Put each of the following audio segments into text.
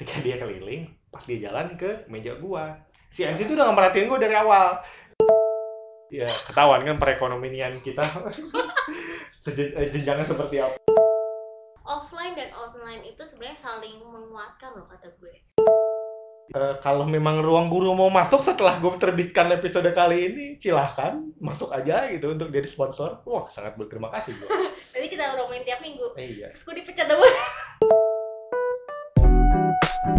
ketika dia keliling pas dia jalan ke meja gua. Si MC itu udah ngemerhatiin gua dari awal. Ya ketahuan kan perekonomian kita. Eh, jenjangnya seperti apa. Offline dan online itu sebenarnya saling menguatkan loh kata gue. Eh, kalau memang ruang guru mau masuk setelah gue terbitkan episode kali ini silahkan masuk aja gitu untuk jadi sponsor. Wah sangat berterima kasih gue nanti kita ngomongin tiap minggu. Eh, iya. Terus gue dipecat dong Balik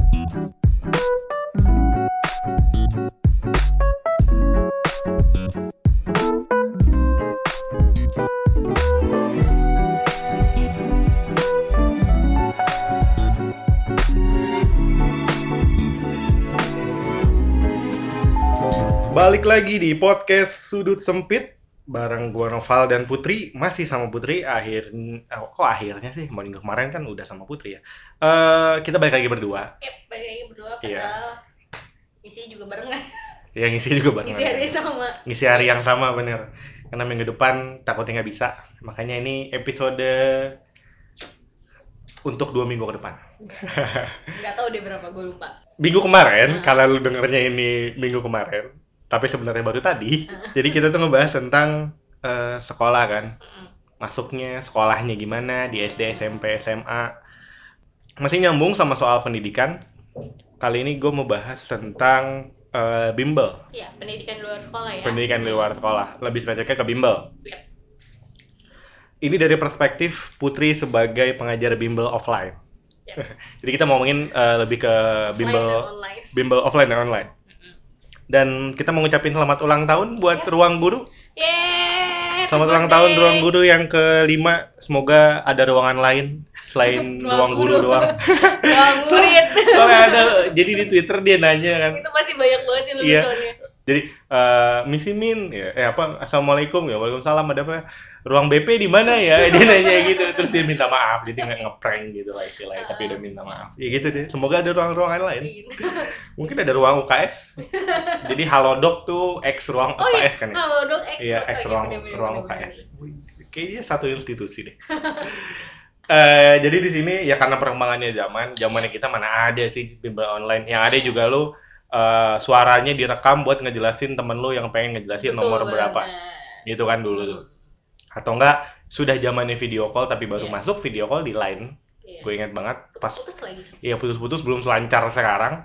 lagi di podcast Sudut Sempit bareng gua Noval dan Putri masih sama Putri akhir oh, kok akhirnya sih? Minggu kemarin kan udah sama Putri ya. Eh kita balik lagi berdua. Yep, balik lagi berdua Iya. padahal isinya juga barengan yang ngisi juga bareng. Isi hari sama. Ngisi hari yang sama bener. Karena minggu depan takutnya nggak bisa. Makanya ini episode untuk dua minggu ke depan. Nggak tahu deh berapa gue lupa. Minggu kemarin Ah. kalau lu dengernya ini minggu kemarin tapi sebenarnya baru tadi. Jadi kita tuh ngebahas tentang eh, sekolah kan. Masuknya sekolahnya gimana di SD SMP SMA masih nyambung sama soal pendidikan. Kali ini gue mau bahas tentang eh, bimbel. Iya, pendidikan di luar sekolah ya. Pendidikan di luar sekolah. Lebih spesifiknya ke bimbel. Yep. ini dari perspektif Putri sebagai pengajar bimbel offline. Yep. jadi kita mau ngomongin eh, lebih ke bimbel bimbel offline dan online. Dan kita mau ngucapin selamat ulang tahun buat Ya. ruang guru. Yeay, selamat ulang tahun ruang guru yang kelima. Semoga ada ruangan lain selain Ruang ruang guru guru. doang. Ruang murid. soalnya ada jadi di Twitter dia nanya kan. Itu masih banyak banget sih Iya. lucuannya jadi eh Misi Min ya eh apa assalamualaikum ya waalaikumsalam ada apa ruang BP di mana ya dia nanya gitu terus dia minta maaf jadi nggak ngeprank gitu lah istilahnya tapi udah minta maaf ya gitu deh semoga ada ruang-ruangan lain gitu. mungkin ada ruang UKS jadi halodoc tuh X ruang oh iya UKS kan ya halo dong X Iya, X iya, ruang ruang. UKS. Kayaknya satu institusi deh. Eh, jadi di sini ya karena perkembangannya zaman, zamannya kita mana ada sih bimbel online. Yang ada juga lu eh, suaranya direkam buat ngejelasin temen lu yang pengen ngejelasin Betul nomor berapa. banget. Gitu kan dulu tuh. Atau enggak sudah zamannya video call tapi baru Iya. masuk video call di line. Iya. Gue ingat banget pas putus lagi ya putus-putus belum selancar sekarang.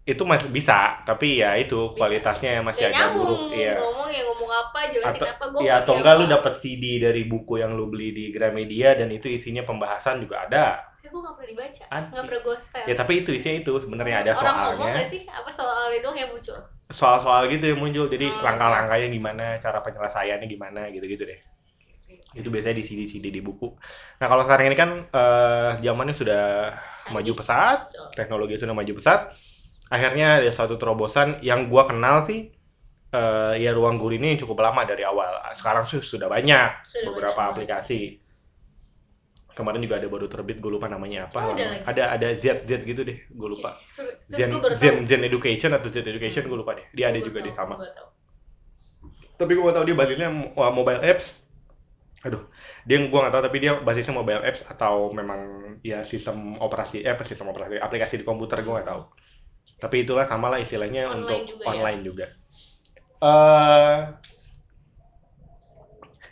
Itu masih bisa, tapi ya itu Bisa. kualitasnya masih Gak agak buruk. Iya. ngomong ya ngomong apa jelasin atau apa gue ya atau enggak lu dapat CD dari buku yang lu beli di Gramedia dan itu isinya pembahasan juga ada ya gue gak pernah dibaca Ada. gak pernah gue spell ya tapi itu isinya itu sebenarnya ada orang ngomong soalnya gak sih apa soalnya doang yang muncul soal-soal gitu yang muncul. Jadi Hmm. langkah-langkahnya gimana cara penyelesaiannya gimana gitu-gitu deh. Itu biasanya di CD CD di buku. Nah kalau sekarang ini kan eh, zamannya sudah maju pesat teknologi sudah maju pesat. Akhirnya ada suatu terobosan yang gua kenal sih eh, ya ruang guru ini cukup lama dari awal. Sekarang sudah banyak Sudah beberapa banyak. aplikasi. Kemarin juga ada baru terbit, gue lupa namanya apa. Oh, ada ada ada Z Z gitu deh, gue lupa. Terus Zen Zen. Zen Education atau Z Education gue lupa deh. Dia ada Gua juga baru deh sama. gua baru tahu. Tapi gue gak tahu dia basisnya mo- mobile apps. Aduh, dia gue gak tahu tapi dia basisnya mobile apps atau memang ya sistem operasi eh apa sistem operasi aplikasi di komputer gue gak tahu. Tapi itulah sama lah istilahnya Online untuk juga ya? online juga. Eh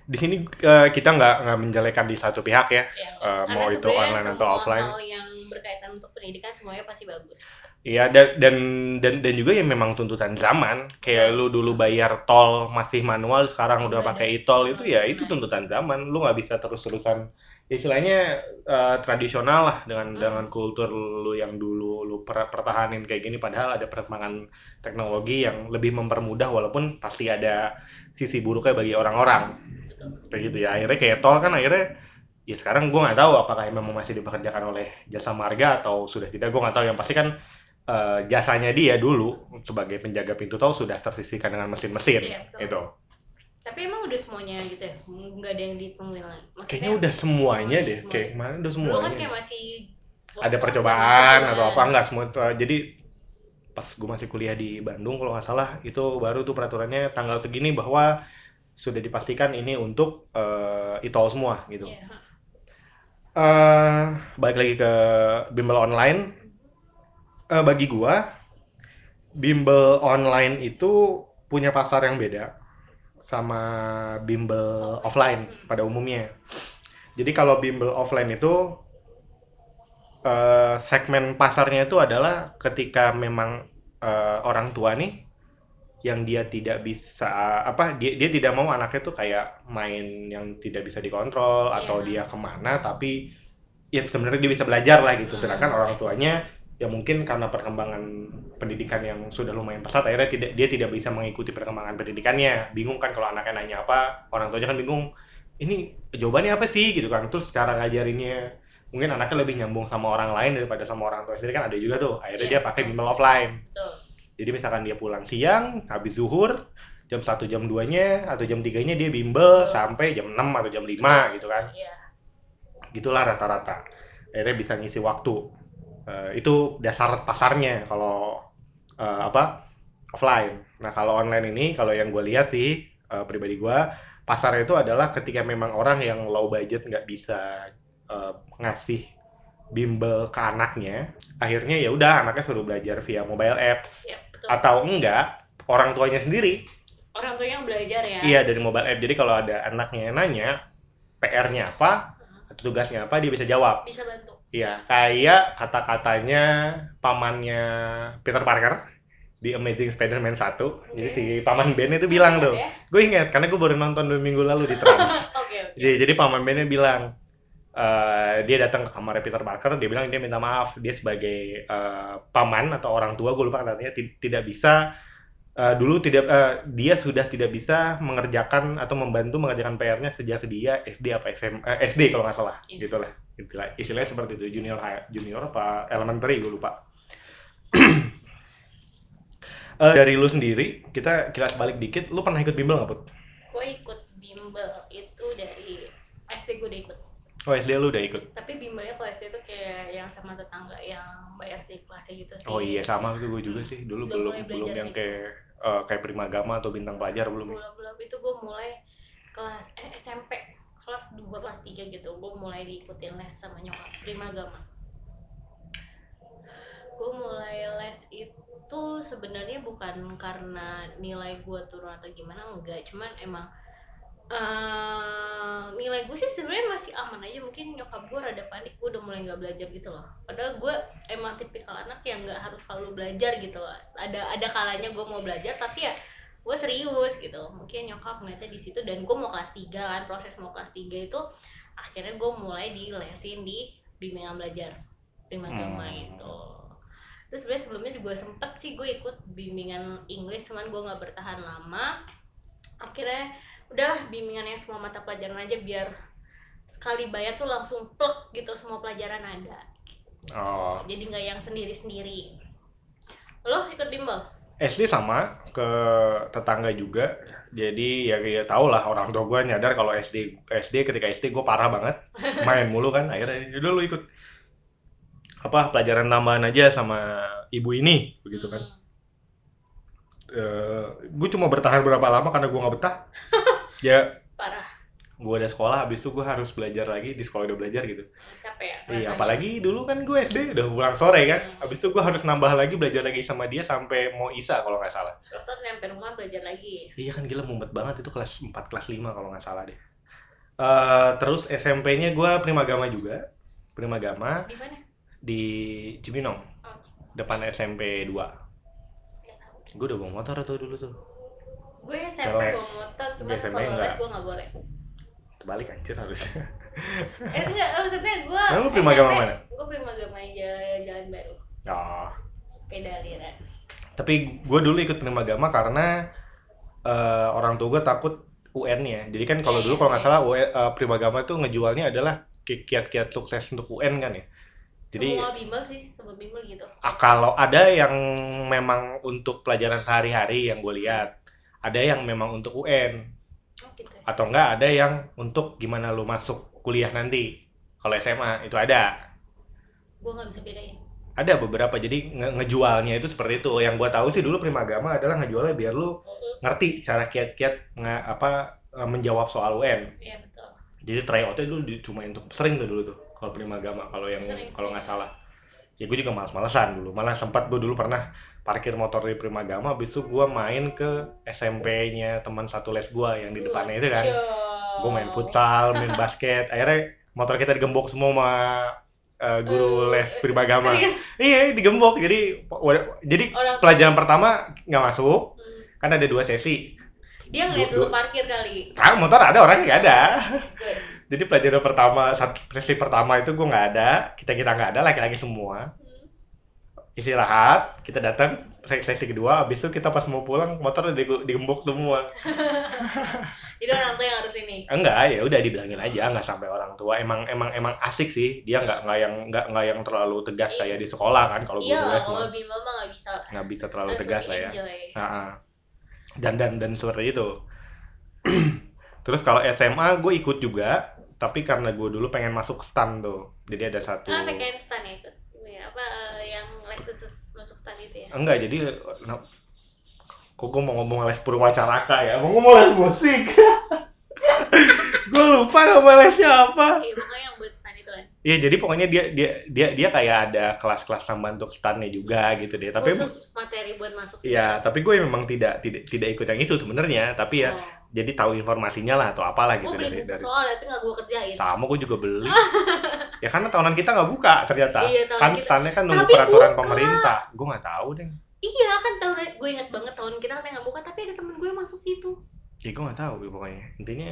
di sini eh, kita nggak nggak menjelekan di satu pihak ya. Ya, karena mau itu online atau offline. hal yang berkaitan untuk pendidikan semuanya pasti bagus Iya dan dan dan dan juga yang memang tuntutan zaman. Kayak lu dulu bayar tol masih manual, sekarang udah pakai e-tol itu ya itu tuntutan zaman. Lu nggak bisa terus-terusan istilahnya eh, tradisional lah dengan Hmm. dengan kultur lu yang dulu lu per- pertahanin kayak gini padahal ada perkembangan teknologi yang lebih mempermudah walaupun pasti ada sisi buruknya bagi orang-orang. Kayak gitu ya. Akhirnya kayak tol kan akhirnya ya sekarang gua nggak tahu apakah memang masih dipekerjakan oleh jasa marga atau sudah tidak gue nggak tahu yang pasti kan eh, jasanya dia dulu sebagai penjaga pintu tol sudah tersisihkan dengan mesin-mesin Iya, betul. itu tapi emang udah semuanya gitu ya nggak ada yang ditemuin lagi Maksudnya, kayaknya udah semuanya deh semuanya. kayak mana udah dulu kan semuanya kayak masih ada percobaan atau apa kan. enggak semua itu jadi pas gue masih kuliah di Bandung kalau nggak salah itu baru tuh peraturannya tanggal segini bahwa sudah dipastikan ini untuk eh, e-tol semua gitu Iya. eh balik lagi ke bimbel online eh, bagi gua bimbel online itu punya pasar yang beda sama bimbel offline pada umumnya. Jadi kalau bimbel offline itu eh, segmen pasarnya itu adalah ketika memang eh, orang tua nih yang dia tidak bisa apa dia dia tidak mau anaknya tuh kayak main yang tidak bisa dikontrol atau Iya. dia ke mana tapi ya sebenarnya dia bisa belajar lah gitu sedangkan Hmm. orang tuanya ya mungkin karena perkembangan pendidikan yang sudah lumayan pesat akhirnya tidak dia tidak bisa mengikuti perkembangan pendidikannya bingung kan kalau anaknya nanya apa orang tuanya kan bingung ini jawabannya apa sih gitu kan terus cara ngajarinnya mungkin anaknya lebih nyambung sama orang lain daripada sama orang tua sendiri kan ada juga tuh akhirnya Iya. dia pakai bimbel offline Betul. Jadi misalkan dia pulang siang, habis zuhur, jam 1 jam 2-nya atau jam 3-nya dia bimbel sampai jam 6 atau jam 5 gitu kan. Iya. Gitulah rata-rata. Akhirnya bisa ngisi waktu. Eh, itu dasar pasarnya kalau eh, apa? offline. Nah, kalau online ini kalau yang gue lihat sih eh, pribadi gue pasarnya itu adalah ketika memang orang yang low budget nggak bisa eh, ngasih bimbel ke anaknya, akhirnya ya udah anaknya suruh belajar via mobile apps Iya, betul. atau enggak orang tuanya sendiri Orang tuanya yang belajar ya. iya dari mobile app jadi kalau ada anaknya yang nanya PR-nya apa atau tugasnya apa dia bisa jawab Bisa bantu. iya kayak kata-katanya pamannya Peter Parker di Amazing Spider-Man 1 jadi si paman Ben itu bilang tuh Ya? gue ingat karena gue baru nonton dua minggu lalu di Trans Oke, oke. jadi, jadi paman Ben bilang eh, dia datang ke kamarnya Peter Parker dia bilang dia minta maaf dia sebagai eh, paman atau orang tua gue lupa katanya ti- tidak bisa eh, dulu tidak eh, dia sudah tidak bisa mengerjakan atau membantu mengerjakan PR-nya sejak dia SD apa SM eh, SD kalau nggak salah Iya. gitulah istilah istilahnya seperti itu junior junior apa elementary gue lupa Eh, dari lu sendiri kita kilas balik dikit lu pernah ikut bimbel nggak put? Gue ikut bimbel itu dari SD gue udah ikut. Oh SD lu udah ikut? Tapi bimbelnya kalau SD itu kayak yang sama tetangga yang bayar sih kelasnya gitu sih. Oh iya sama tuh gue juga sih. Dulu Belum belum yang kayak eh, kayak primagama atau bintang pelajar belum. belum belum. Itu gue mulai kelas eh, SMP kelas 2 kelas 3 gitu. Gue mulai diikutin les sama nyokap primagama gue mulai les itu sebenarnya bukan karena nilai gue turun atau gimana enggak. Cuman emang eh nilai gue sih sebenarnya masih aman aja. Mungkin nyokap gue rada panik gue udah mulai nggak belajar gitu loh. Padahal gue emang tipikal anak yang nggak harus selalu belajar gitu loh. Ada ada kalanya gue mau belajar tapi ya gue serius gitu. Mungkin nyokap ngeliatnya di situ dan gue mau kelas 3 kan proses mau kelas 3 itu akhirnya gue mulai dilesin di bimbingan belajar primagama Hmm. itu terus sebenarnya sebelumnya juga sempet sih gue ikut bimbingan Inggris cuman gue nggak bertahan lama. Akhirnya udahlah bimbingan yang semua mata pelajaran aja biar sekali bayar tuh langsung plek gitu semua pelajaran ada. Oh. Jadi nggak yang sendiri sendiri lo ikut bimbel? SD sama ke tetangga juga. Jadi ya ya tau lah orang tua gue nyadar kalau SD SD ketika SD gue parah banget. Main mulu kan akhirnya udah lu ikut. Apa pelajaran tambahan aja sama ibu ini begitu kan. Hmm, gue cuma bertahan berapa lama karena gue nggak betah. ya parah gue udah sekolah habis itu gue harus belajar lagi di sekolah udah belajar gitu. capek ya Iya, apalagi dulu kan gue SD udah pulang sore kan. Hmm. Habis itu gue harus nambah lagi belajar lagi sama dia sampai mau isa kalau nggak salah. terus ntar nyampe rumah belajar lagi Iya kan gila mumet banget itu kelas 4 kelas 5 kalau nggak salah deh. Eh terus SMP-nya gue primagama juga. Primagama di mana di Cibinong, oh, depan SMP 2. nggak tahu. Gue udah bawa motor tuh dulu tuh. Gue SMP bawa motor Gue SMP kalau les gue nggak boleh Terbalik anjir harusnya. eh enggak maksudnya gue Nah, lu primagama mana? gue primagama jalan, jalan baru Oh. aliran Tapi gue dulu ikut primagama karena eh, orang tua gue takut UN-nya. Jadi kan kalau Iya, dulu kalau nggak iya. salah UN, eh, primagama tuh ngejualnya adalah ki- kiat-kiat sukses untuk UN kan ya. Jadi semua bimbel sih sebut bimbel gitu Ah, kalau ada yang memang untuk pelajaran sehari-hari yang gue lihat, ada yang memang untuk UN, oh gitu ya. atau enggak ada yang untuk gimana lu masuk kuliah nanti. Kalau SMA itu ada, gue nggak bisa bedain ada beberapa. Jadi nge- ngejualnya itu seperti itu. Yang gue tahu sih dulu Primagama adalah ngejualnya biar lu ngerti cara kiat-kiat apa eh, menjawab soal UN. iya betul Jadi tryoutnya dulu di- cuma untuk sering tuh dulu tuh kalau Primagama kalau yang kalau nggak salah. ya gue juga malas-malesan dulu malah sempat gue dulu pernah parkir motor di Primagama habis itu gue main ke SMP-nya teman satu les gue yang di depannya itu kan. Gue main futsal main basket akhirnya motor kita digembok semua sama uh, guru les Primagama Serius? iya digembok. Jadi jadi Orang pelajaran pertama nggak masuk Hmm. kan ada dua sesi. Dia ngeliat Du- dulu parkir kali. kan motor ada orangnya nggak ada. Jadi pelajaran pertama sesi pertama itu gue nggak ada kita kita nggak ada laki-laki semua. Hmm. Istirahat kita datang se- sesi kedua habis itu kita pas mau pulang motor udah digembok semua Jadi orang tua yang harus ini. enggak ya udah dibilangin aja nggak sampai orang tua emang emang emang asik sih dia nggak nggak yang nggak nggak yang terlalu tegas Iya. kayak di sekolah kan kalau Iya, guru les kalau mah nggak bisa. nggak bisa terlalu Harus tegas lah ya. Nah, dan dan dan seperti itu. Terus kalau SMA gue ikut juga, tapi karena gue dulu pengen masuk stan tuh, jadi ada satu. Ah, PKN stan ya ikut. Ya, apa eh, yang les masuk stan itu ya? Enggak, jadi nah, kok gue mau ngomong les purwacaraka ya, mau ngomong les musik. gue lupa nama lesnya apa. Iya, pokoknya yang buat stan itu kan. Iya, jadi pokoknya dia dia dia dia kayak ada kelas-kelas tambahan untuk stannya juga gitu deh. Tapi Khusus materi buat masuk sih. Iya, tapi gue memang tidak tidak tidak ikut yang itu sebenarnya, tapi ya Oh. Jadi tahu informasinya lah atau apalah gitu beli dari buku dari soal tapi nggak gue kerjain. sama gue juga beli. Ya karena tahunan kita nggak buka ternyata. Iya, tahunan kan kita- standnya kan nunggu Tapi peraturan buka. pemerintah. Gue nggak tahu deh. Iya kan tahun gue inget banget tahun kita katanya nggak buka tapi ada temen gue masuk situ. ya gue nggak tahu pokoknya. Intinya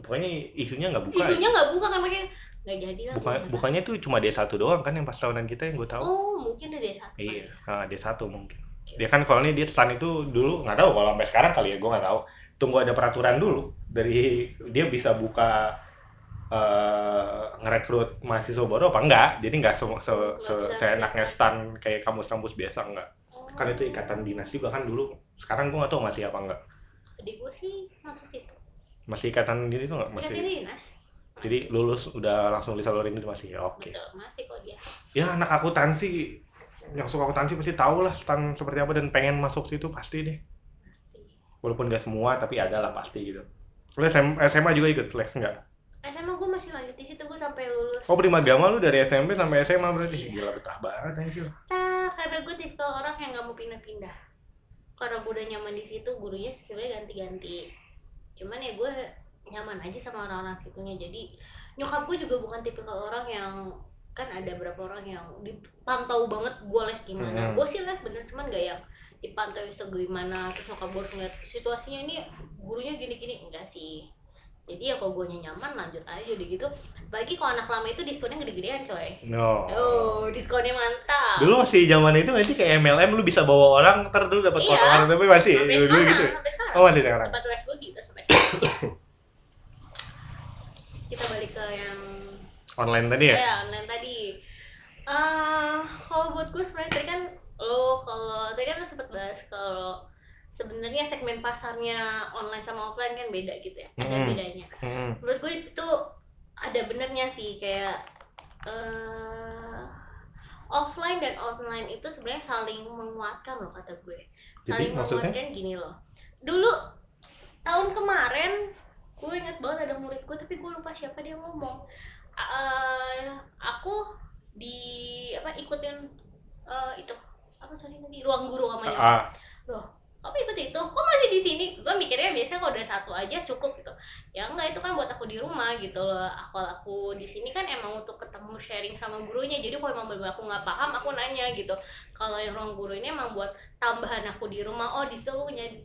pokoknya isunya nggak buka. Isunya nggak buka kan makanya nggak jadi lah. buka bukannya tuh cuma dia satu doang kan yang pas tahunan kita yang gue tahu? Oh mungkin ada satu. iya nah, dia satu mungkin. Dia kan kalau ini dia stand itu dulu nggak tahu. Kalau sampai sekarang kali ya gue nggak tahu tunggu ada peraturan dulu dari dia bisa buka eh ngerekrut mahasiswa baru apa enggak jadi nggak se, se, se, seenaknya stand kayak kampus-kampus biasa enggak Oh. kan itu ikatan dinas juga kan dulu sekarang gue nggak tahu masih apa enggak Adik gue sih masuk situ. masih ikatan gini tuh nggak Masih. masih dinas. jadi lulus udah langsung disalurin itu masih ya oke Betul, masih kok dia. ya anak akuntansi yang suka akuntansi pasti tahu lah stand seperti apa dan pengen masuk situ pasti deh. Walaupun gak semua tapi ada lah pasti gitu lu SM, SMA juga ikut les enggak? SMA gue masih lanjut di situ gue sampai lulus. Oh Primagama lu dari SMP sampai SMA berarti? Iya. Gila betah banget anjir Nah, karena gue tipikal orang yang nggak mau pindah-pindah. Karena gue udah nyaman di situ, gurunya sebenarnya ganti-ganti. Cuman ya gue nyaman aja sama orang-orang situnya. Jadi nyokap gue juga bukan tipikal orang yang kan ada beberapa orang yang dipantau banget gue les gimana. Mhm. Gue sih les bener, cuman gak yang dipantau segimana terus nyokap gue harus ngeliat situasinya ini gurunya gini-gini enggak sih jadi ya kalau gue nyaman lanjut aja udah gitu apalagi kalau anak lama itu diskonnya gede-gedean coy No oh diskonnya mantap Dulu masih zaman itu nggak sih kayak MLM lu bisa bawa orang ntar dulu dapat Iya. potongan tapi masih sampai dulu, sekarang, gitu. sampai sekarang. Oh masih sekarang. Tempat les gue gitu sampai sekarang. Kita balik ke yang Online tadi ya? ya online tadi. eh kalau buat gue sebenarnya tadi kan lo kalau tadi kan lo sempet bahas kalau sebenarnya segmen pasarnya online sama offline kan beda gitu ya. Ada Mm-mm. bedanya. Hmm. Menurut gue itu ada benernya sih kayak eh offline dan online itu sebenarnya saling menguatkan loh kata gue Jadi saling maksudnya? menguatkan gini loh dulu tahun kemarin gue inget banget ada murid gue tapi gue lupa siapa dia ngomong Eh, aku di apa ikutin eh, itu apa sorry tadi ruang guru sama nyokap Ah, kamu ikut itu? Kok masih di sini? Gue mikirnya biasanya kalau udah satu aja cukup gitu. Ya enggak itu kan buat aku di rumah gitu loh. Kalau aku di sini kan emang untuk ketemu sharing sama gurunya. Jadi kalau emang bener aku nggak paham aku nanya gitu. Kalau yang ruang guru ini emang buat tambahan aku di rumah. Oh di situ eh,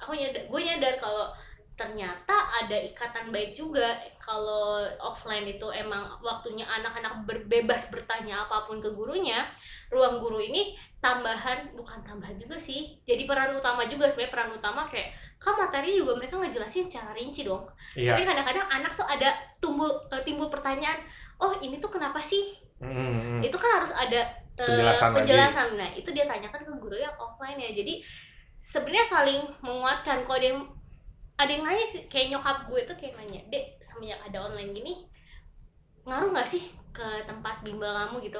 aku nyadar gue nyadar kalau ternyata ada ikatan baik juga. Kalau offline itu emang waktunya anak-anak berbebas bertanya apa pun ke gurunya ruang guru ini tambahan bukan tambahan juga sih jadi peran utama juga sebenarnya peran utama kayak kan materi juga mereka ngejelasin secara rinci dong. Iya. tapi kadang-kadang anak tuh ada tumbuh eh, timbul pertanyaan oh ini tuh kenapa sih? Hmm, itu kan harus ada eh, Penjelasan lagi. penjelasan. Nah itu dia tanyakan ke guru yang offline ya. Jadi sebenarnya saling menguatkan. Kalau ada yang ada yang nanya sih, kayak nyokap gue tuh kayak nanya dek semenjak ada online gini ngaruh nggak sih ke tempat bimbel kamu? Gitu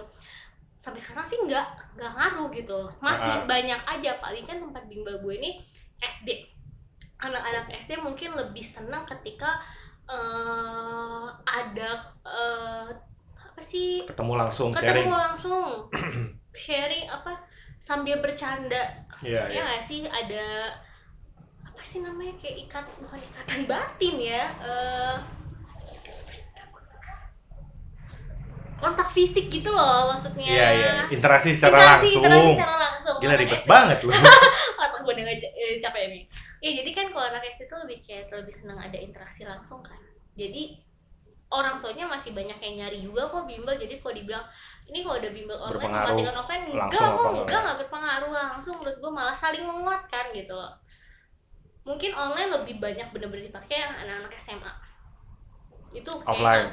sampai sekarang sih nggak nggak ngaruh gitu. Masih Ah. banyak aja. Paling kan tempat bimbel gue ini SD anak-anak SD mungkin lebih senang ketika eh, ada eh, apa sih? Ketemu langsung ketemu sharing. langsung. Sharing apa sambil bercanda. Iya ya iya. nggak sih? Ada apa sih namanya? Kayak ikat bukan ikatan batin ya eh, kontak fisik gitu loh maksudnya. Iya iya. Interaksi secara Interaksi- langsung. interaksi secara langsung. Gila ribet banget loh otak gue udah eh, capek nih. Ya jadi kan kalau anak SD tuh lebih kayak lebih seneng ada interaksi langsung kan. Jadi orang tuanya masih banyak yang nyari juga kok bimbel. Jadi kalau dibilang ini kalau ada bimbel online Berpengaruh mematikan offline enggak kok enggak? enggak? enggak berpengaruh langsung. Menurut gue malah saling menguatkan gitu loh. Mungkin online lebih banyak bener-bener dipakai yang anak-anak SMA itu kayak Offline.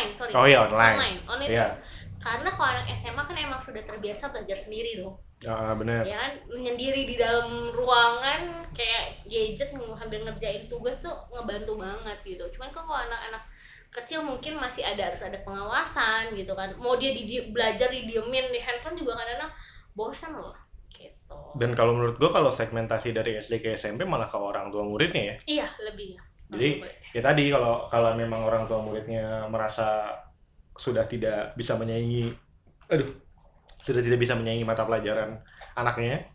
Online sorry oh iya online. online online Iya. itu karena kalau anak SMA kan emang sudah terbiasa belajar sendiri dong. Ah, bener. Ya kan? Menyendiri di dalam ruangan kayak gadget sambil ngerjain tugas tuh ngebantu banget gitu. Cuman kan kalau anak-anak kecil mungkin masih ada harus ada pengawasan gitu kan. Mau dia di belajar didiemin di handphone juga kadang-kadang bosan loh gitu. Dan kalau menurut gua kalau segmentasi dari SD ke SMP malah ke orang tua muridnya ya? Iya lebih ya Jadi, ya tadi kalau kalau memang orang tua muridnya merasa sudah tidak bisa menyaingi aduh sudah tidak bisa menyaingi mata pelajaran anaknya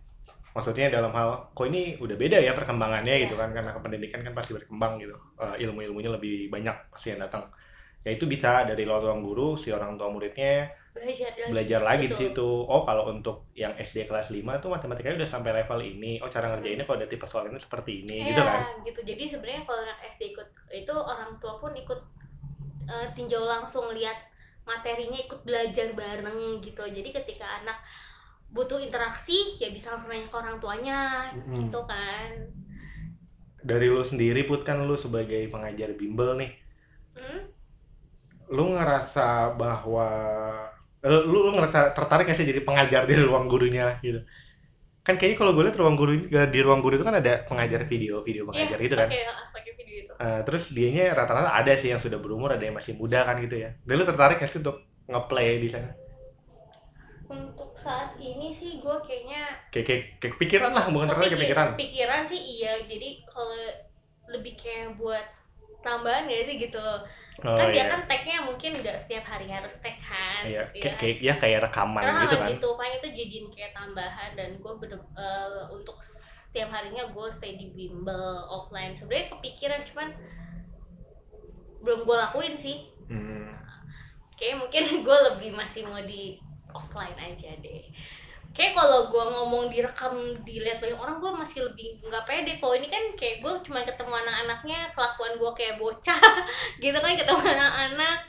maksudnya dalam hal kok ini udah beda ya perkembangannya Iya. gitu kan karena pendidikan kan pasti berkembang gitu. Eh, ilmu-ilmunya lebih banyak pasti yang datang ya itu bisa dari orang guru si orang tua muridnya belajar lagi. belajar lagi di situ oh kalau untuk yang SD kelas 5 tuh matematikanya udah sampai level ini oh cara ngerjainnya kalau ada tipe soal ini seperti ini gitu Iya, kan gitu. Jadi sebenarnya kalau anak SD ikut itu orang tua pun ikut eh, tinjau langsung lihat materinya ikut belajar bareng gitu. Jadi ketika anak butuh interaksi ya bisa langsung nanya ke orang tuanya Mm-mm. gitu kan. dari lu sendiri put kan lu sebagai pengajar bimbel nih Hmm? Lu ngerasa bahwa eh, lu, lu ngerasa tertarik gak sih jadi pengajar di ruang gurunya gitu? Kan kayaknya kalau gue lihat ruang guru ini- di ruang guru itu kan ada pengajar video video pengajar gitu kan? Pakai pakai video itu. Eh, terus dianya rata-rata ada sih yang sudah berumur ada yang masih muda kan gitu ya. Dan lu tertarik gak sih untuk ngeplay di sana? Untuk saat ini sih gue kayaknya kayak kayak, kayak kepikiran lah bukan tertarik kepikir- kepikiran. kepikiran sih iya. Jadi kalau lebih kayak buat tambahan ya sih gitu. oh, kan dia iya. kan tagnya mungkin nggak setiap hari harus tag kan. Iya, ya kayak, kan? ya kayak rekaman Karena gitu kan gitu, paling itu jadiin kayak tambahan dan gue bener eh, untuk setiap harinya gue stay di bimbel offline. Sebenarnya kepikiran cuman belum gue lakuin sih. Hmm. Kayak mungkin gue lebih masih mau di offline aja deh. Kayak kalau gue ngomong direkam dilihat banyak orang gue masih lebih nggak pede. Kalau ini kan kayak gue cuma ketemu anak-anaknya kelakuan gue kayak bocah gitu kan ketemu anak-anak.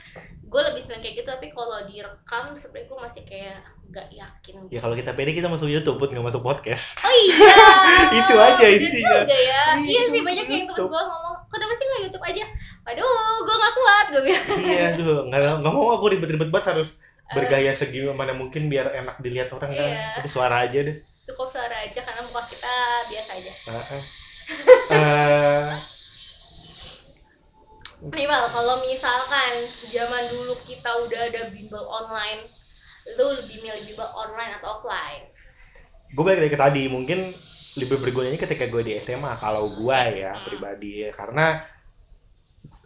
Gue lebih senang kayak gitu tapi kalau direkam sebenarnya gue masih kayak nggak yakin. Ya kalau kita pede kita masuk YouTube put nggak masuk podcast. Oh iya. Itu aja intinya. juga ya. Iya, iya sih itu banyak yang temen gue ngomong kenapa sih nggak YouTube aja? Waduh gue nggak kuat gue bilang. Iya aduh. Nggak nggak mau aku ribet-ribet banget harus Eh, bergaya segimana mungkin biar enak dilihat orang kan. Iya. itu suara aja deh. Cukup suara aja karena muka kita biasa aja. Heeh. Eh, nih Mal kalau misalkan zaman dulu kita udah ada bimbel online lu lebih milih bimbel online atau offline? Gue balik lagi ke tadi mungkin lebih bergunanya ketika gue di SMA kalau gue ya Hmm. pribadi ya. Karena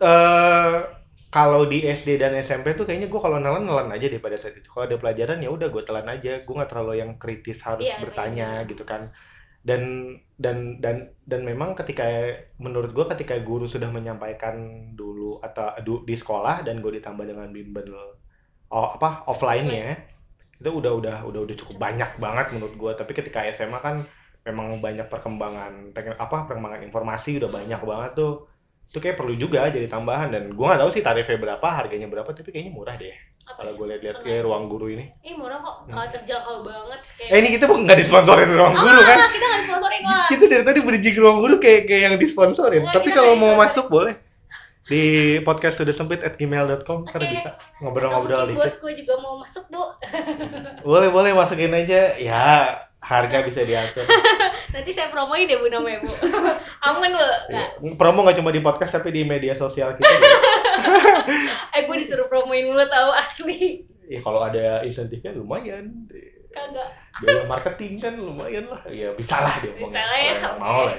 eh kalau di SD dan SMP tuh kayaknya gue kalau nelan nelan aja deh pada saat itu. Kalau ada pelajaran ya udah gue telan aja. Gue nggak terlalu yang kritis harus Iya, bertanya iya. gitu kan. Dan dan dan dan memang ketika menurut gue ketika guru sudah menyampaikan dulu atau du- di sekolah dan gue ditambah dengan bimbel oh, apa offline-nya itu udah udah udah udah cukup banyak banget menurut gue tapi ketika SMA kan memang banyak perkembangan apa perkembangan informasi udah banyak banget tuh itu kayak perlu juga jadi tambahan dan gue nggak tahu sih tarifnya berapa harganya berapa tapi kayaknya murah deh. Kalau ya? gue lihat-lihat kayak ruang guru ini. Ih murah kok, Hmm. terjangkau banget kayak eh ini kita bukan nggak disponsorin ruang Oh, guru kan? enggak, kita nggak sponsorin lah kita dari tadi bridging ruang guru kayak kayak yang disponsorin. Enggak, tapi kalau mau disponsorin. masuk boleh. Di podcast sudah sempit at gmail.com ntar Oke. bisa ngobrol-ngobrol dikit. bos gue juga mau masuk bu. Boleh boleh masukin aja. Ya harga bisa diatur. Nanti saya promoin deh bu namanya bu. Aman bu Nggak. promo nggak cuma di podcast tapi di media sosial kita juga. Eh gue disuruh promoin mulu tahu asli. Ya kalau ada insentifnya lumayan. Kagak. Biaya marketing kan lumayan lah. Ya bisa lah dia Bisa lah ya mau lah.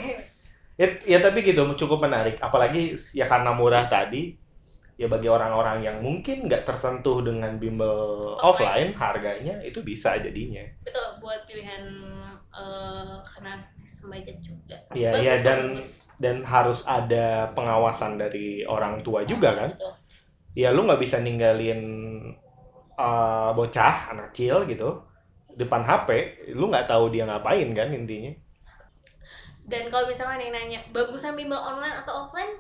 Ya, ya tapi gitu cukup menarik. Apalagi ya karena murah tadi ya bagi orang-orang yang mungkin nggak tersentuh dengan bimbel Offline. offline harganya itu bisa jadinya betul buat pilihan eh, karena sistem budget juga Iya, iya, dan- bagus. dan harus ada pengawasan dari orang tua juga kan Betul. ya lu nggak bisa ninggalin uh, bocah anak kecil gitu depan HP lu nggak tahu dia ngapain kan intinya dan kalau misalkan yang nanya bagusan bimbel online atau offline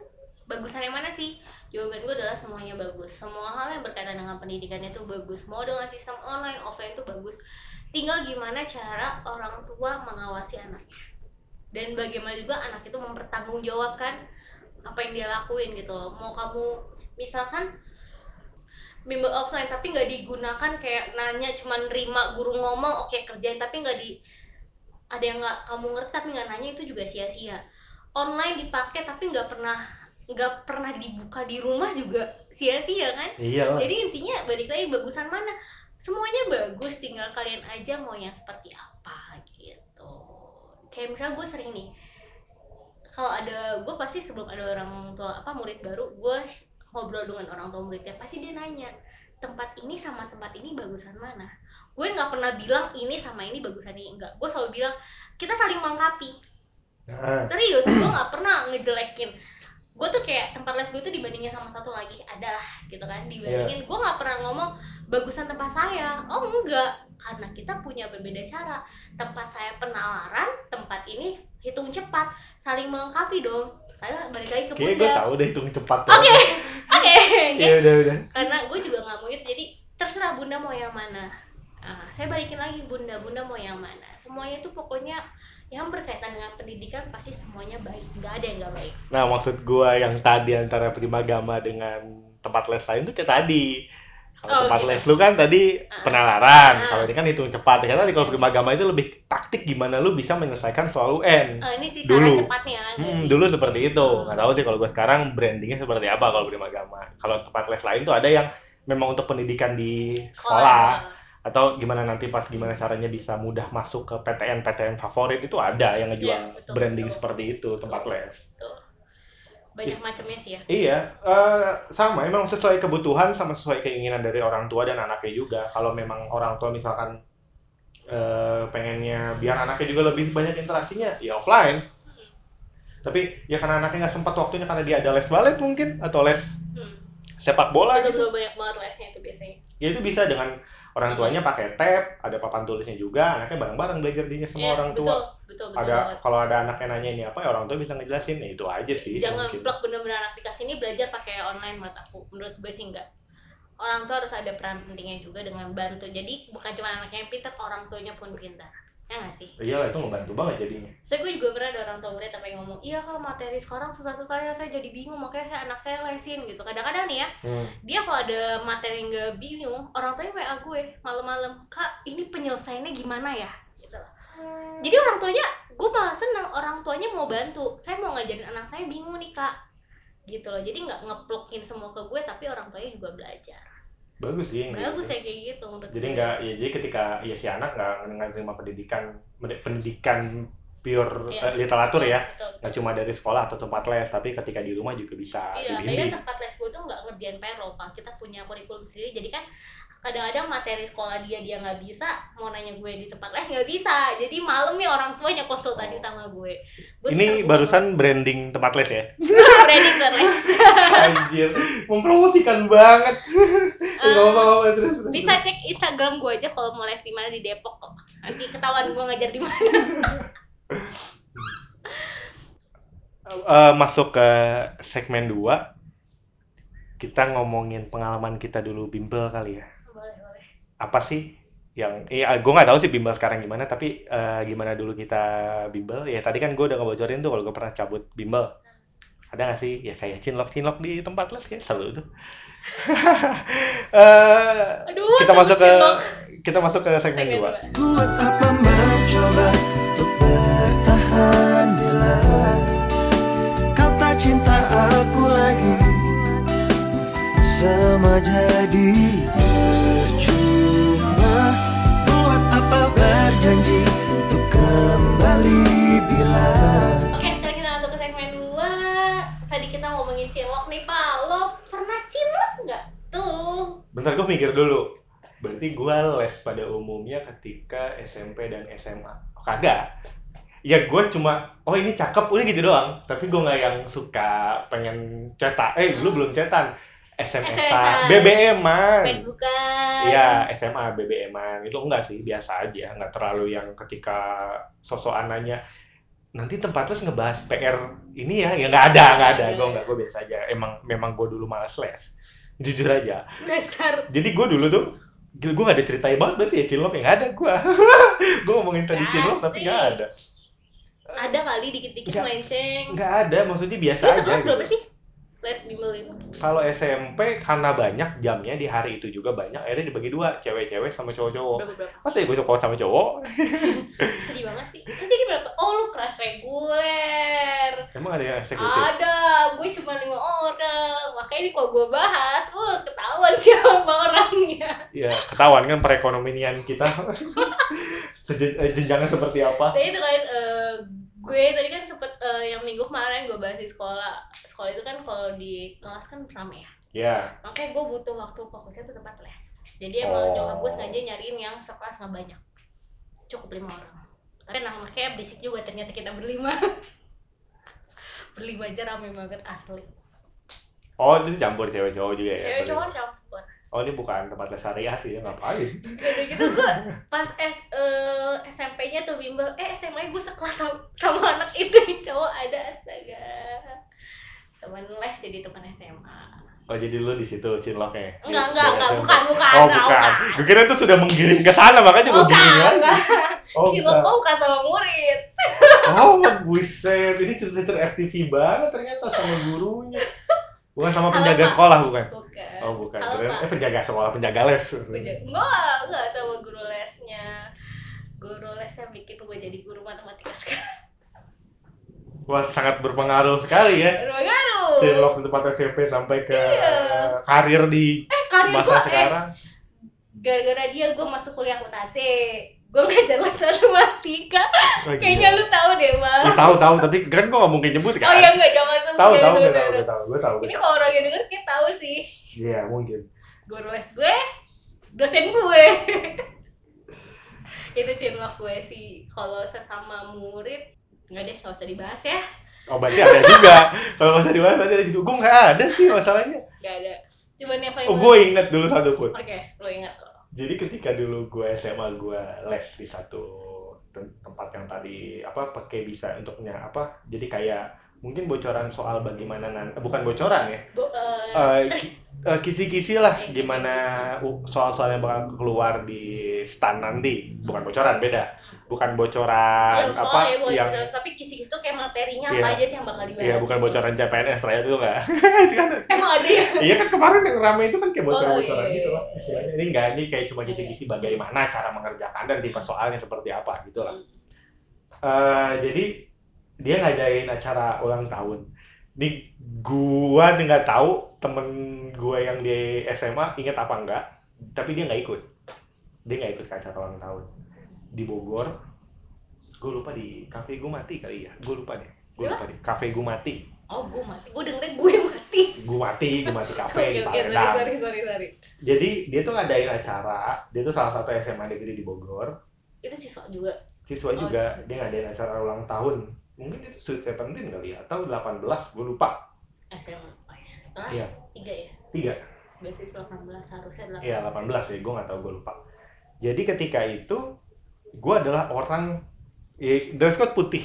bagusan yang mana sih jawaban gue adalah semuanya bagus. Semua hal yang berkaitan dengan pendidikan itu bagus. Mau dengan sistem online offline itu bagus. Tinggal gimana cara orang tua mengawasi anaknya. Dan bagaimana juga anak itu mempertanggungjawabkan apa yang dia lakuin gitu loh. Mau kamu misalkan bimbel offline tapi nggak digunakan kayak nanya cuman nerima guru ngomong oke kerjain tapi nggak di ada yang nggak kamu ngerti tapi nggak nanya itu juga sia-sia. Online dipakai tapi nggak pernah nggak pernah dibuka di rumah juga sia-sia kan? Iya. Jadi intinya balik lagi bagusan mana? Semuanya bagus tinggal kalian aja mau yang seperti apa gitu. Kayak misalnya gue sering nih kalau ada gue pasti sebelum ada orang tua apa murid baru gue ngobrol dengan orang tua muridnya pasti dia nanya tempat ini sama tempat ini bagusan mana? Gue nggak pernah bilang ini sama ini bagusan ini. Enggak gue selalu bilang kita saling melengkapi. Nah, serius gue nggak pernah ngejelekin gue tuh kayak tempat les gue tuh dibandingin sama satu lagi adalah gitu kan. Dibandingin gue nggak pernah ngomong bagusan tempat saya. Oh enggak. Karena kita punya berbeda cara. Tempat saya penalaran tempat ini hitung cepat saling melengkapi dong. Karena balik lagi ke kayaknya gue bunda. tahu deh hitung cepat Oke. oke iya udah udah. Karena gue juga nggak mau itu. Jadi terserah bunda mau yang mana Ah, saya balikin lagi bunda bunda mau yang mana semuanya tuh pokoknya yang berkaitan dengan pendidikan pasti semuanya baik nggak ada yang nggak baik nah maksud gue yang tadi antara primagama dengan tempat les lain tuh kayak tadi kalau Oh, tempat gitu. les lu kan tadi Ah. penalaran Ah. kalau ini kan hitung cepat karena kalau primagama itu lebih taktik gimana lu bisa menyelesaikan soal UN Eh, ini sih Dulu. cara cepatnya Hmm, sih? dulu seperti itu. Nggak tahu sih kalau gue sekarang brandingnya seperti apa kalau Primagama. Kalau tempat les lain tuh ada yang memang untuk pendidikan di sekolah atau gimana nanti pas gimana caranya bisa mudah masuk ke PTN PTN favorit itu ada yang ngejual Iya, betul, branding betul. seperti itu tempat les. Tuh. banyak macamnya sih ya Iya, eh, sama. Emang sesuai kebutuhan sama sesuai keinginan dari orang tua dan anaknya juga. Kalau memang orang tua misalkan eh, pengennya biar anaknya juga lebih banyak interaksinya, ya offline. Tapi ya karena anaknya nggak sempat waktunya karena dia ada les balet mungkin atau les hmm. sepak bola gitu. betul-betul banyak banget lesnya itu biasanya Ya itu bisa dengan orang tuanya pakai tab, ada papan tulisnya juga, anaknya bareng-bareng belajar dinya sama Iya, orang betul tua. betul betul Ada banget kalau ada anaknya nanya ini apa, ya orang tua bisa ngejelasin. Ya itu aja sih. jangan mungkin. plak bener-bener anak dikasih ini belajar pakai online menurut aku menurut gue sih enggak orang tua harus ada peran pentingnya juga dengan bantu jadi bukan cuma anaknya yang pintar orang tuanya pun pintar ya nggak sih? Iya lah itu membantu banget jadinya. saya gue juga pernah ada orang tua murid tapi ngomong iya kak materi sekarang susah-susah ya saya jadi bingung makanya saya anak saya lesin gitu. Kadang-kadang nih ya Hmm. dia kalau ada materi yang nggak bingung orang tuanya wa gue malam-malam kak ini penyelesaiannya gimana ya? Gitu loh. jadi orang tuanya gue malah seneng orang tuanya mau bantu. Saya mau ngajarin anak saya bingung nih kak. Gitu loh. Jadi nggak ngeplokin semua ke gue tapi orang tuanya juga belajar Bagus sih. bagus gitu. ya kayak gitu Jadi nggak, ya jadi ketika ya si anak nggak terima pendidikan pendidikan pure Iya. eh, literatur ya, Betul, nggak cuma dari sekolah atau tempat les, tapi ketika di rumah juga bisa Iya, tapi kan dibimbing. tempat les gue tuh nggak ngerjain PR loh, Pak. Kita punya kurikulum sendiri, jadi kan kadang-kadang materi sekolah dia dia nggak bisa, mau nanya gue di tempat les nggak bisa. Jadi malam nih orang tuanya konsultasi Oh. sama gue. Gue Ini barusan branding tempat les ya. branding dan les. Anjir, mempromosikan banget. Eh, Nggak apa-apa, terus, terus, bisa cek Instagram gue aja kalau mau les di mana di Depok kok. Nanti ketahuan gue ngajar di mana. Eh, masuk ke segmen 2 kita ngomongin pengalaman kita dulu bimbel kali ya. Apa sih yang iya gue nggak tahu sih bimbel sekarang gimana tapi eh, gimana dulu kita bimbel. Ya tadi kan gue udah ngebocorin tuh kalau gue pernah cabut bimbel. Ada nggak sih? Ya kayak cinlok cinlok di tempat les kayak seru tuh. Eh, Aduh, kita masuk ke cinlok. kita masuk ke segmen Segmen 2 dua. Buat apa mencoba untuk bertahan bila kau tak cinta aku lagi. Sama jadi berjanji untuk kembali bila Oke, sekarang kita masuk ke segmen 2 Tadi kita ngomongin cinlok nih, Pak. Lo pernah cinlok bentar gue mikir dulu. Berarti gue les pada umumnya ketika SMP dan SMA oh, kagak. Ya gue cuma oh ini cakep udah gitu doang. Tapi gue nggak yang suka pengen cetak. Eh dulu Hmm. belum cetan SMS-an SMS-an. BBM-an Facebookan Iya, SMA, BBM-an itu enggak sih, biasa aja, enggak terlalu yang ketika sosokan nanya nanti tempat les ngebahas PR ini ya, ya nggak ada, nggak ada, gue iya. nggak, gue biasa aja. Emang memang gue dulu malas les, jujur aja. dasar Jadi gue dulu tuh, gue nggak ada ceritain banget berarti ya Cinlok ya nggak ada gue. gue ngomongin tadi Cinlok tapi nggak ada, ada kali dikit-dikit melenceng nggak ada, maksudnya biasa lu aja. sekelas berapa gitu. sih les bimbel itu Kalau SMP karena banyak jamnya di hari itu juga banyak, akhirnya dibagi dua, cewek-cewek sama cowok-cowok. Masa ya gue suka sama cowok? sedih banget sih. Lu jadi berapa? Oh lu kelas reguler. Emang ada yang eksekutif? ada. Gue cuma lima orang. Makanya ini kalau gue bahas uh ketahuan siapa orangnya. Ya, ketahuan kan perekonomian kita. Sejen- eh, jenjangnya seperti apa? saya itu kan eh, gue tadi kan sempet eh, yang minggu kemarin gue bahas di sekolah sekolah itu kan kalau di kelas kan rame ya. Ya, makanya gue butuh waktu fokusnya tuh tempat les. Jadi emang Oh. nyokap gue sengaja nyariin yang sekelas nggak banyak. Cukup lima orang. Tapi anaknya berisik juga ternyata kita berlima. Berlima aja rame banget asli. Oh itu campur cewek cowok juga ya? cewek cowok campur Oh ini bukan tempat les syariah sih, ya ngapain? udah gitu gue pas S, eh, SMP-nya tuh bimbel eh SMA gue sekelas sama, sama anak itu cowok ada astaga teman les jadi teman SMA Oh jadi lu di situ cinloknya? enggak enggak enggak SMP. bukan bukan Oh enggak, bukan, gue kira itu sudah menggiring ke sana makanya gue giring enggak, enggak. Oh, bukan. Loko bukan sama murid oh buset, ini cerita-cerita FTV banget ternyata sama gurunya. Bukan sama penjaga Pak. sekolah bukan? bukan Oh bukan, Pak. eh penjaga sekolah, penjaga les. Penjaga- enggak enggak sama guru lesnya guru les yang bikin gue jadi guru matematika sekarang Wah sangat berpengaruh sekali ya. baru Cinlok di tempat SMP sampai ke Iya. karir di eh karir masa gue eh sekarang. gara-gara dia gue masuk kuliah akuntansi gue ngajar matematika Oh, kayaknya gila. lu tahu deh bang Ih, tahu tahu tapi kan gua nggak mungkin nyebut kan. oh iya enggak jangan sebut tahu jangan tahu sebut, gue tahu jangan gue sebut. tahu gue tahu. ini kalau orang yang denger kita tahu sih Iya mungkin. guru les gue dosen gue itu cinlok gue sih kalau sesama murid nggak deh nggak usah dibahas ya Oh berarti ada juga. Kalau masa di mana berarti ada juga. Gue nggak ada sih masalahnya. nggak ada cuman yang paling Oh gue inget dulu satu pun. oke lo ingat lo Jadi ketika dulu gue SMA gue les di satu tem- tempat yang tadi apa pakai bisa untuknya apa jadi kayak mungkin bocoran soal bagaimana nanti bukan bocoran ya Bo, eh, Eh, trik. ki- eh, kisi-kisi lah Eh, gimana soal-soal yang bakal keluar di stand nanti bukan bocoran beda bukan bocoran soal apa ya bukan yang bocoran, tapi kisi-kisi tuh kayak materinya Iya. apa aja sih yang bakal dibahas Iya bukan gitu. bocoran CPNS lah itu enggak. itu kan emang ada ya iya kan kemarin yang rame itu kan kayak bocoran-bocoran Oh, iya, gitu iya, loh. iya. Istilahnya ini enggak ini kayak cuma Iya. kisi-kisi bagaimana cara mengerjakan dan tipe soalnya seperti apa gitu lah. Hmm. Eh, jadi dia ngadain acara ulang tahun. Di gua nggak tahu temen gua yang di SMA inget apa enggak, tapi dia nggak ikut. Dia nggak ikut ke acara ulang tahun di Bogor. Gue lupa di kafe gue mati kali ya. Gue lupa deh. Gue lupa deh. Kafe gue mati. oh gue mati gue dengerin gue mati Gue mati, gue mati kafe oke di oke sorry sorry sorry sorry Jadi dia tuh ngadain acara. Dia tuh salah satu SMA negeri di Bogor. itu siswa juga Siswa Oh, juga siswa. dia ngadain acara ulang tahun. Mungkin itu Sweet Seventeen kali ya atau 18, gue lupa. SMA oh, ya. kelas Iya. tiga ya Tiga. basis 18 harusnya 18 Iya 18 ya, gue nggak tahu gue lupa. Jadi ketika itu gue adalah orang ya, dress code putih.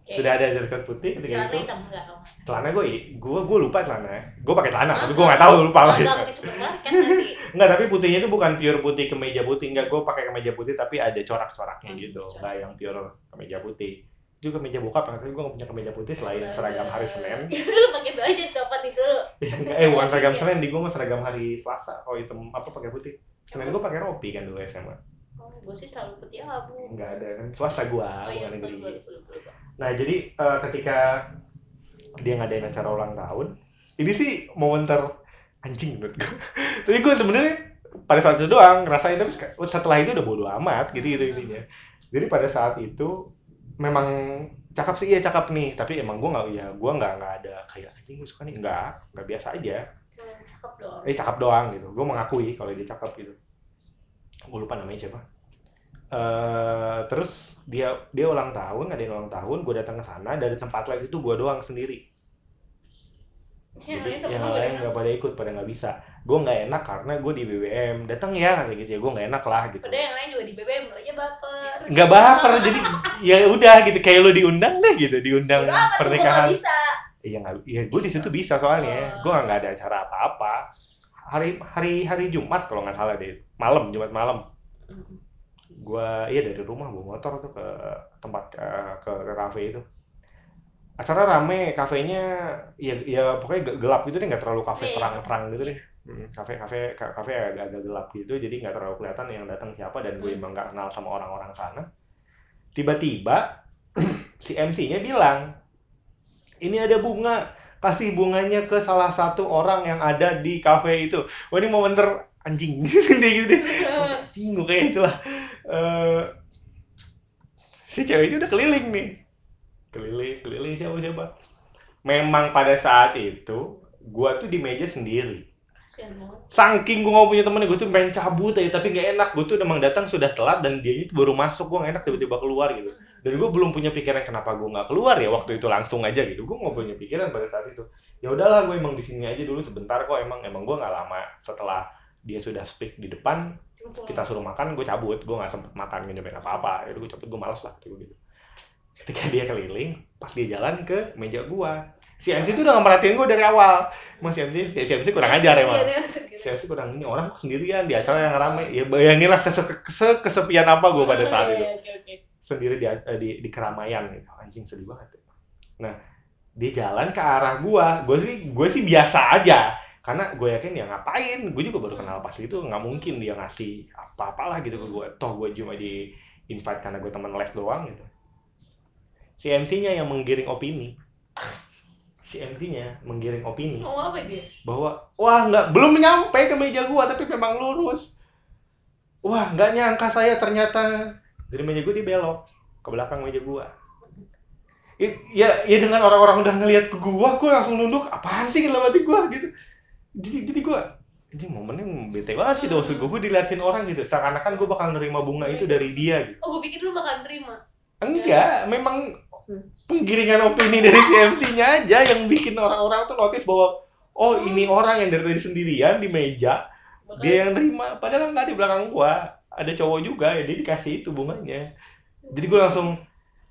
Oke. Sudah ada dress code putih ketika celana itu. hitam enggak Celana gue, gue gue lupa celana. Gue pakai celana, tapi gue nggak tahu lupa lah. enggak pakai supermarket nanti Enggak, tapi putihnya itu bukan pure putih kemeja putih. Enggak, gue pakai kemeja putih tapi ada corak-coraknya Hmm, gitu. corak. Enggak yang pure kemeja putih. Itu kemeja bokap, tapi gue gak punya kemeja putih selain Astaga. seragam hari Senin. ya lu pakai itu aja copot itu Ya, enggak, eh bukan seragam Iya. Senin, di gue mah seragam hari Selasa. Oh hitam apa pakai putih. Senin gue pakai rompi kan dulu SMA. oh, gue sih selalu putih abu Enggak ada kan swasta gue, oh iya negeri. Nah jadi eh, ketika dia ngadain acara ulang tahun, ini sih momen ter anjing menurut gue. Tapi gue sebenarnya pada saat itu doang ngerasain tapi setelah itu udah bodo amat gitu gitu intinya. Jadi pada saat itu memang cakep sih iya cakep nih. Tapi emang gue nggak ya gue nggak nggak ada kayak anjing gue suka nih. Nggak nggak biasa aja. Cuma cakep doang. Eh cakep doang gitu. Gue mengakui kalau dia cakep gitu. Gue lupa namanya siapa. Eh terus dia dia ulang tahun ada yang ulang tahun gue datang ke sana dari tempat lain itu gue doang sendiri yang jadi lain temen yang lain gak nggak pada ikut pada nggak bisa. Gue nggak enak karena gue di BBM datang ya kayak gitu ya. Gue nggak enak lah gitu. Padahal yang lain juga di BBM lu aja baper. Nggak baper jadi ya udah gitu. Kayak lu diundang deh gitu. Diundang gua pernikahan. bisa. Iya nggak iya gue di situ bisa soalnya. Oh. gue nggak ada acara apa-apa. Hari hari hari Jumat kalau nggak salah deh. Malam Jumat malam. Gue iya dari rumah bawa motor tuh ke tempat ke ke, ke kafe itu acara rame kafenya ya ya pokoknya ge- gelap gitu deh nggak terlalu kafe Iya. terang-terang gitu deh. Hmm, kafe kafe ka- kafe agak agak gelap gitu jadi nggak terlalu kelihatan yang datang siapa dan gue Hmm. emang nggak kenal sama orang-orang sana. Tiba-tiba si MC-nya bilang ini ada bunga kasih bunganya ke salah satu orang yang ada di kafe itu. Wah ini momen ter anjing dia gitu deh. Anjing gue kayak itulah. Eh, si cewek itu udah keliling nih keliling keliling siapa siapa memang pada saat itu gua tuh di meja sendiri. Saking gua nggak punya temen gue tuh pengen cabut aja tapi nggak enak. Gue tuh emang datang sudah telat dan dia itu baru masuk. Gua nggak enak tiba-tiba keluar gitu. Dan gue belum punya pikiran kenapa gue nggak keluar ya waktu itu langsung aja gitu. Gue nggak punya pikiran pada saat itu. Ya udahlah gue emang di sini aja dulu sebentar kok. Emang emang gue nggak lama setelah dia sudah speak di depan kita suruh makan gue cabut. Gue nggak sempet makan nyobain apa apa ya gue cabut gue males lah gitu gitu ketika dia keliling pas dia jalan ke meja gue si MC itu udah nggak merhatiin gue dari awal. Emang si MC si MC kurang ajar emang. Iya, si MC kurang ini orang sendirian di acara yang rame. Ya bayanginlah kese- kese- kesepian apa gue pada saat itu. Iya, oke, oke. sendiri di, eh, di, di keramaian gitu. Anjing sedih banget nah dia jalan ke arah gua. Gue sih gue sih biasa aja. Karena gue yakin ya ngapain? Gue juga baru kenal pas itu nggak mungkin dia ngasih apa apalah gitu ke gue toh gue cuma di invite karena gue teman les doang gitu si MC-nya yang menggiring opini. Si MC-nya menggiring opini. Mau apa dia? bahwa wah nggak belum nyampe ke meja gua tapi memang lurus. Wah nggak nyangka saya ternyata dari meja gua dia belok ke belakang meja gua. I- ya ya dengan orang-orang udah ngelihat ke gua gua langsung nunduk apaan sih dalam hati gua? Gitu. Jadi jadi gua ini momennya bete banget gitu maksud gua gua diliatin orang gitu. Seakan-akan gua bakal nerima bunga itu dari dia gitu. Oh, gue pikir lu bakal terima. enggak memang penggiringan opini dari si MC-nya aja yang bikin orang-orang tuh notice bahwa oh ini orang yang dari tadi sendirian di meja Bakal dia yang nerima padahal nggak di belakang gua ada cowok juga ya dia dikasih itu bunganya jadi gua langsung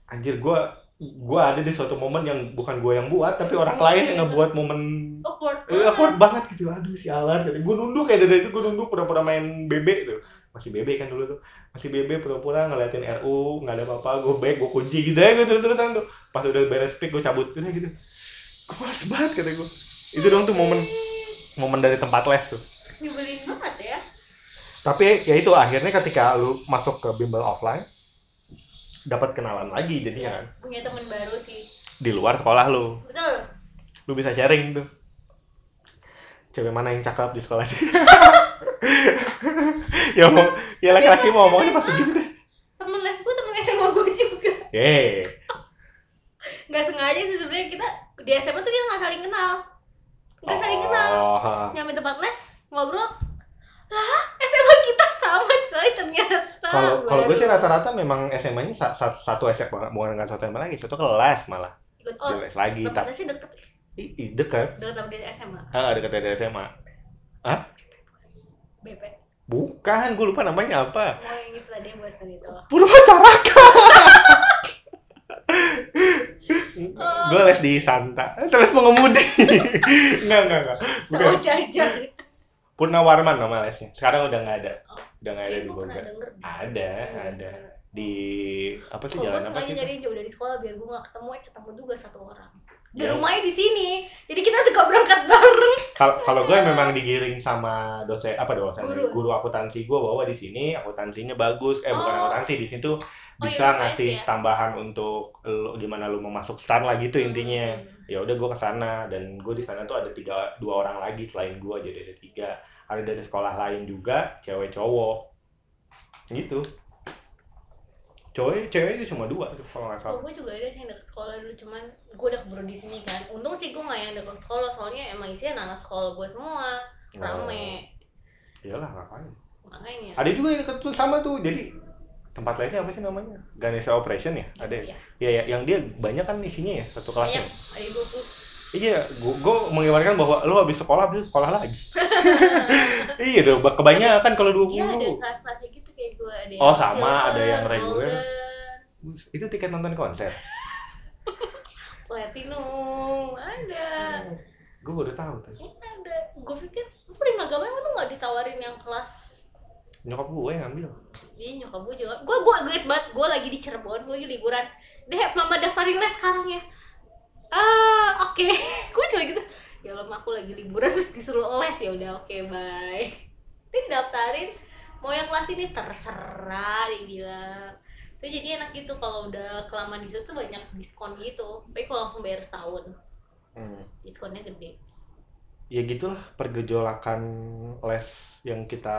anjir gua gua ada di suatu momen yang bukan gua yang buat tapi orang lain yang ngebuat momen awkward. eh, awkward banget gitu aduh sialan gitu. gua nunduk kayak dari itu gua nunduk pura-pura main bebek tuh masih bebek kan dulu tuh. Masih bebek pura-pura ngeliatin RU nggak ada apa-apa gue back gue kunci gitu aja gue terus-terusan tuh. Pas udah beres speak gue cabut. Udah gitu. Gue males banget kata gue itu dong tuh momen momen dari tempat les tuh. Nyebelin banget ya. tapi ya itu akhirnya ketika lu masuk ke bimbel offline dapat kenalan lagi jadinya kan. Punya temen baru sih. di luar sekolah lu. Betul. lu bisa sharing tuh cewek mana yang cakep di sekolah ya mau ya laki-laki mau ngomongnya pasti gitu deh Temen les gue temen SMA gue juga. eh Gak sengaja sih sebenarnya kita di SMA tuh kita nggak saling kenal. Nggak saling kenal. oh, Nyampe tempat les ngobrol. Lah, SMA kita sama coy ternyata. kalau kalau gue sih rata-rata memang SMA-nya sa- sa- satu SMA bukan nggak satu SMA lagi satu kelas malah ikut oh, les lagi tapi lesnya deket Ih, deket deket sama dia SMA. ah deket dari SMA BP. bukan gue lupa namanya apa. Oh yang itu tadi yang Boston itu. Purwacaraka gue les di Santa. Les pengemudi. Enggak enggak enggak Sama bukan jajar. Purnawarman nama lesnya. Sekarang udah nggak ada. Oh. udah nggak ada di Bogor. ada ada di apa sih gue jalan apa sih itu? nyari jauh dari sekolah biar gue gak ketemu eh ketemu juga satu orang. Dan Ya. rumahnya di sini. Jadi kita suka berangkat bareng. Kalau gue memang digiring sama dosen apa dosen Guru. guru, akuntansi gue bahwa di sini akuntansinya bagus eh bukan Oh. akuntansi di situ Oh, bisa iya, ngasih ya. tambahan untuk lu, gimana lu mau masuk star lah gitu intinya Hmm. ya udah gue ke sana dan gue di sana tuh ada tiga dua orang lagi selain gue jadi ada tiga ada dari sekolah lain juga cewek cowok gitu cowok cewek itu cuma dua tuh kalau nggak Oh, salah gue juga ada sih yang deket sekolah dulu cuman gue udah keburu di sini kan. Untung sih gue nggak yang deket sekolah soalnya emang isinya anak sekolah gue semua rame. iyalah ngapain Makanya. ada juga yang deket sama tuh jadi tempat lainnya apa sih namanya Ganesha Operation ya ada ya? Iya. ya, ya yang dia banyak kan isinya ya satu kelasnya Banyak. Ada dua puluh. Iya, gua, gua mengibarkan bahwa lu habis sekolah habis sekolah lagi. iya dong, kebanyakan kalau 20. Iya ada gue ada yang Oh, sama, ada silver, yang reguler. golden, Itu tiket nonton konser. platinum ada. Gue baru tahu tuh. Ya, ada. Gue pikir lu prima emang lu nggak ditawarin yang kelas Nyokap gue yang ngambil. Iya nyokap gue juga Gue gue gue banget Gue lagi di Cirebon Gue lagi liburan Deh mama daftarin les sekarang ya Ah oke Gue cuma gitu Ya lama aku lagi liburan Terus disuruh les ya udah oke bye Tapi daftarin Mau yang kelas ini terserah Dibilang Tapi jadi enak gitu Kalau udah kelamaan di situ tuh banyak diskon gitu Tapi kalau langsung bayar setahun Hmm. Diskonnya gede Ya gitulah pergejolakan les yang kita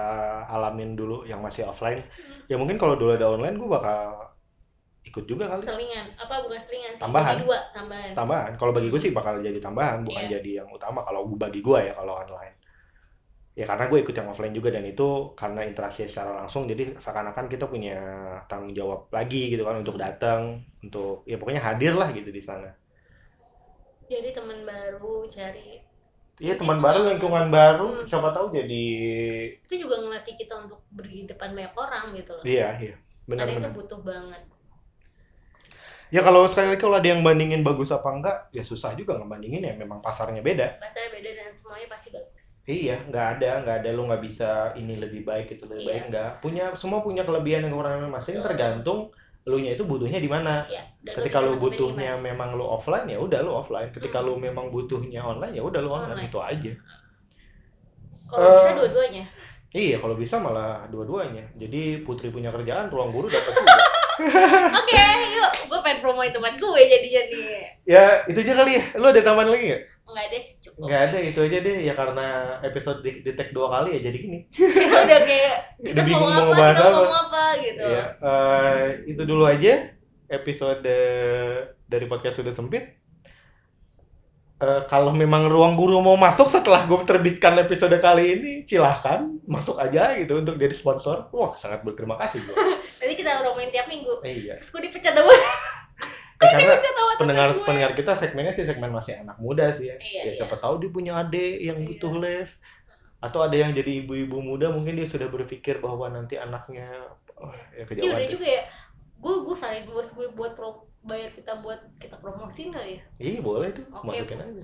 alamin dulu yang masih offline. Ya mungkin kalau dulu ada online gue bakal ikut juga kali. Selingan Apa bukan selingan sih Tambahan. Dua Tambahan Tambahan. Kalau bagi gue sih bakal jadi tambahan, bukan Iya. jadi yang utama kalau bagi gue ya kalau online. Ya karena gue ikut yang offline juga dan itu karena interaksi secara langsung jadi seakan-akan kita punya tanggung jawab lagi gitu kan untuk datang, untuk ya pokoknya hadir lah gitu di sana. Jadi teman baru cari Iya teman itu baru, lingkungan baru, Hmm. siapa tahu jadi itu juga ngelatih kita untuk di depan banyak orang gitu loh. iya iya Karena itu benar-benar. butuh banget. Ya kalau sekali lagi kalau ada yang bandingin bagus apa enggak, ya susah juga ngebandingin ya memang pasarnya beda. Rasanya beda dan semuanya pasti bagus. Iya, nggak ada, nggak ada lu nggak bisa ini lebih baik itu lebih Iya. baik nggak. Punya semua punya kelebihan dan kekurangan masing. Tergantung lu nya itu butuhnya di mana. Ya, dan Ketika lu nangkepin butuhnya memang lu offline ya udah lu offline. Ketika Hmm. lu memang butuhnya online ya udah lu online, Online. itu aja. Kalau Eh, bisa dua-duanya. Iya, kalau bisa malah dua-duanya. Jadi Putri punya kerjaan, ruang guru dapat juga. Oke, yuk. Gue pengen promo tempat gue jadinya nih. ya, itu aja kali ya. Lu ada tambahan lagi nggak? Enggak deh, cukup. Nggak ada, itu aja deh. Ya karena episode di, di tag dua kali ya jadi gini. kita udah kayak kita Udah bingung mau mau apa, kita apa. mau ngomong apa gitu. Iya, eh, itu dulu aja episode dari podcast sudut sempit. Eh, kalau memang ruang guru mau masuk setelah gue terbitkan episode kali ini, silahkan masuk aja gitu untuk jadi sponsor. Wah, sangat berterima kasih gue. Kita ngomongin tiap minggu. eh, iya. Terus gue dipecat sama Eh, karena pendengar gue. pendengar kita segmennya sih segmen masih anak muda sih ya. Iya, ya iya. siapa tahu dia punya adik yang Iya. butuh les atau ada yang jadi ibu-ibu muda mungkin dia sudah berpikir bahwa nanti anaknya oh, ya Iya kejauhan. udah deh. juga ya. Gue gue saling bos gue buat pro bayar kita buat kita promosiin kali ya. Iya boleh tuh, Oke, masukin aja.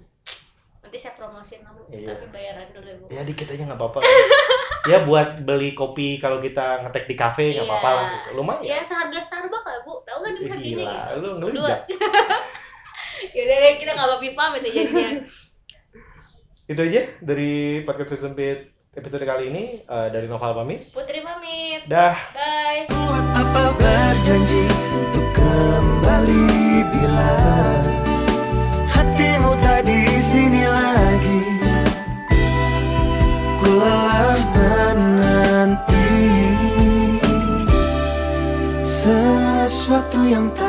Nanti saya promosiin kamu, Iya. tapi bayaran dulu ya bu. Ya dikit aja nggak apa-apa. ya buat beli kopi kalau kita ngetek di kafe nggak Iya. apa-apa lah. gitu. Lumayan. Ya seharga Starbucks lah bu, tahu kan Ih, harganya Gila, gitu. lu Dua. ngelunjak. Yaudah deh kita nggak apa-apa pamit ya jadinya. Itu aja dari podcast sempit episode kali ini Eh, dari Noval pamit. Putri pamit, Dah. bye. Buat apa berjanji untuk kembali bila sesuatu yang tak pasti.